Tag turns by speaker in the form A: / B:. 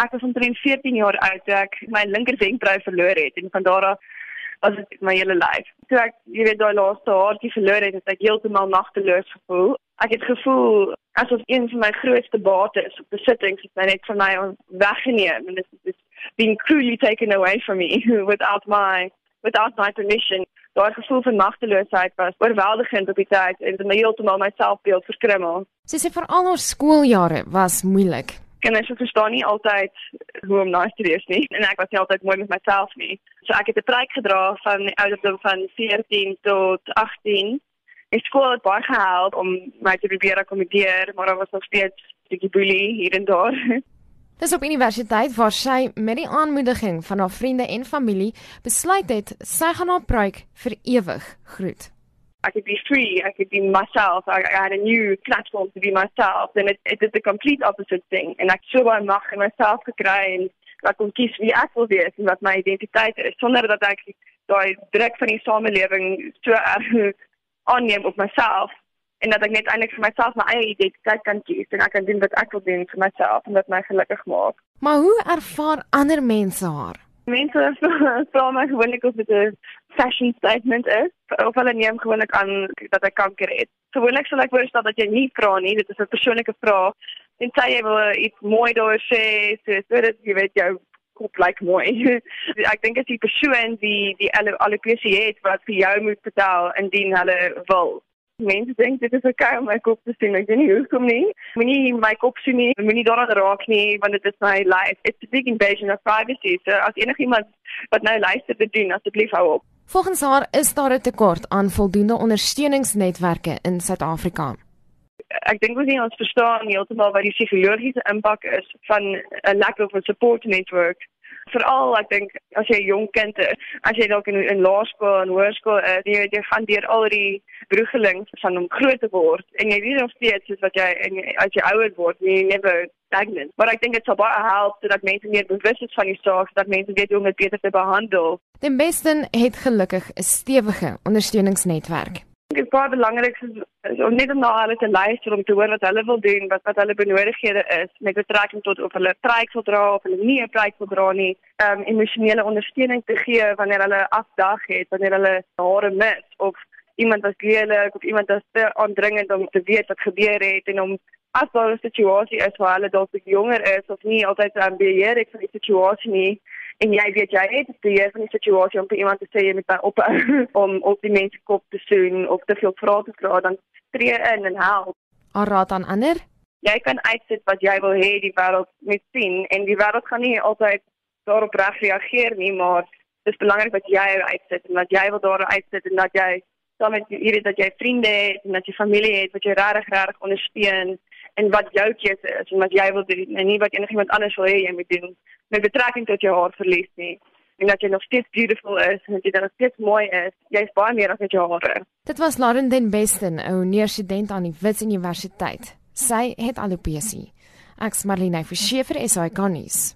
A: Ek was omtrent 14 jaar oud toe ek my linker wenkbrau verloor het en van daar af was dit my hele lyf. Toe ek, jy weet, daai laaste haartjie verloor het, het ek heeltemal magteloos gevoel. Ek het gevoel asof een van my grootste bates op besittings het net van my weggeneem en dit is being cruelly taken away from me without my without my permission. Daai gevoel van magteloosheid was oorweldigend op die tyd en het my heeltemal my selfbeeld verkrummel.
B: Sy sê vir al haar skooljare was moeilik.
A: Kinders verstaan nie altyd hoe om nice te wees nie en ek was nie altyd mooi met myself nie. So ek het 'n preek gedra van die ouderdom van 14 tot 18 Die skool het baie gehelp om my te probeer akkommodeer, maar daar was nog steeds 'n bietjie boelie hier en daar.
B: Dis op universiteit waar sy met die aanmoediging van haar vriende en familie besluit het sy gaan haar pruik vir ewig groet.
A: I could be free, I could be myself, I, I had a new platform to be myself, and it, it did the complete opposite thing. En ek so baie mag in myself gekry en ek kon kies wie ek wil wees en wat my identiteit is, sonder dat ek daai druk van die samelewing so erg aanneem op myself en dat ek net eintlik vir myself my eie identiteit kan kies en ek kan doen wat ek wil doen vir myself en wat my gelukkig maak.
B: Maar hoe ervaar ander mense haar?
A: Mense vra my gewoonlik of dit 'n fashion statement is of hulle neem gewoonlik aan dat ek kanker het. Gewoonlik sal ek voorstel dat jy nie vra nie, dit is 'n persoonlike vraag. En sê jy wil iets mooi daar sê, so sodat jy weet jou kop lyk mooi. ek dink as die persoon die die alopecia het wat vir jou moet vertel indien hulle wil. Mense dink dit is okay om my kop te sien. Ek weet nie hoekom nie. Moenie my kop sien nie. Moenie daaraan raak nie want dit is my life. It's a big invasion of privacy. So as enigiemand wat nou luister te doen, asseblief hou op.
B: Volgens haar is daar 'n tekort aan voldoende ondersteuningsnetwerke in Suid-Afrika
A: ek dink ons nie ons verstaan heeltemal wat die psigologiese impak is van 'n lack of a support network. Veral ek dink as jy jong kind is, as jy dalk in in laerskool en hoërskool is, jy weet jy gaan deur al die broegelings van om groot te word en jy weet nog steeds soos wat jy en as jy ouer word, jy never stagnant. Maar ek dink dit sal baie help sodat mense meer bewus is van die saak, sodat mense weet hoe om dit beter te behandel.
B: Den Besten het gelukkig 'n stewige ondersteuningsnetwerk.
A: Dit is baie belangrik is om net om na hulle te luister om te hoor wat hulle wil doen, wat wat hulle benodighede is. Met betrekking tot of hulle pryk wil dra of hulle nie 'n pryk wil dra nie, um emosionele ondersteuning te gee wanneer hulle afdag het, wanneer hulle hare mis of iemand wat lelik of iemand wat te aandringend om te weet wat gebeur het en om as daar 'n situasie is waar hulle dalk jonger is of nie altyd um, beheer het van die situasie nie en jy weet jy het die van die situasie om vir iemand te sê jy moet my ophou om op die mense kop te soen of te veel vrae te vra dan tree in en help.
B: Raad aan ander?
A: Jy kan uitsit wat jy wil hê die wêreld moet sien en die wêreld gaan nie altyd daarop reg reageer nie, maar dit is belangrik dat jy uitsit en dat jy wil daar uitsit en dat jy saam met jy weet dat jy vriende het en dat jy familie het wat jy regtig regtig ondersteun en wat jou keuse is en wat jy wil doen en nie wat enigiemand anders wil hê jy moet doen met betrekking tot jou haarverlies nie en dat jy nog steeds beautiful is en dat jy nog steeds mooi is jy's baie meer as net jou hare.
B: Dit was Lauren den Besten 'n universiteit aan die Wits Universiteit. Sy het alopecia Ek's Marlene Verschiefer is hy konnies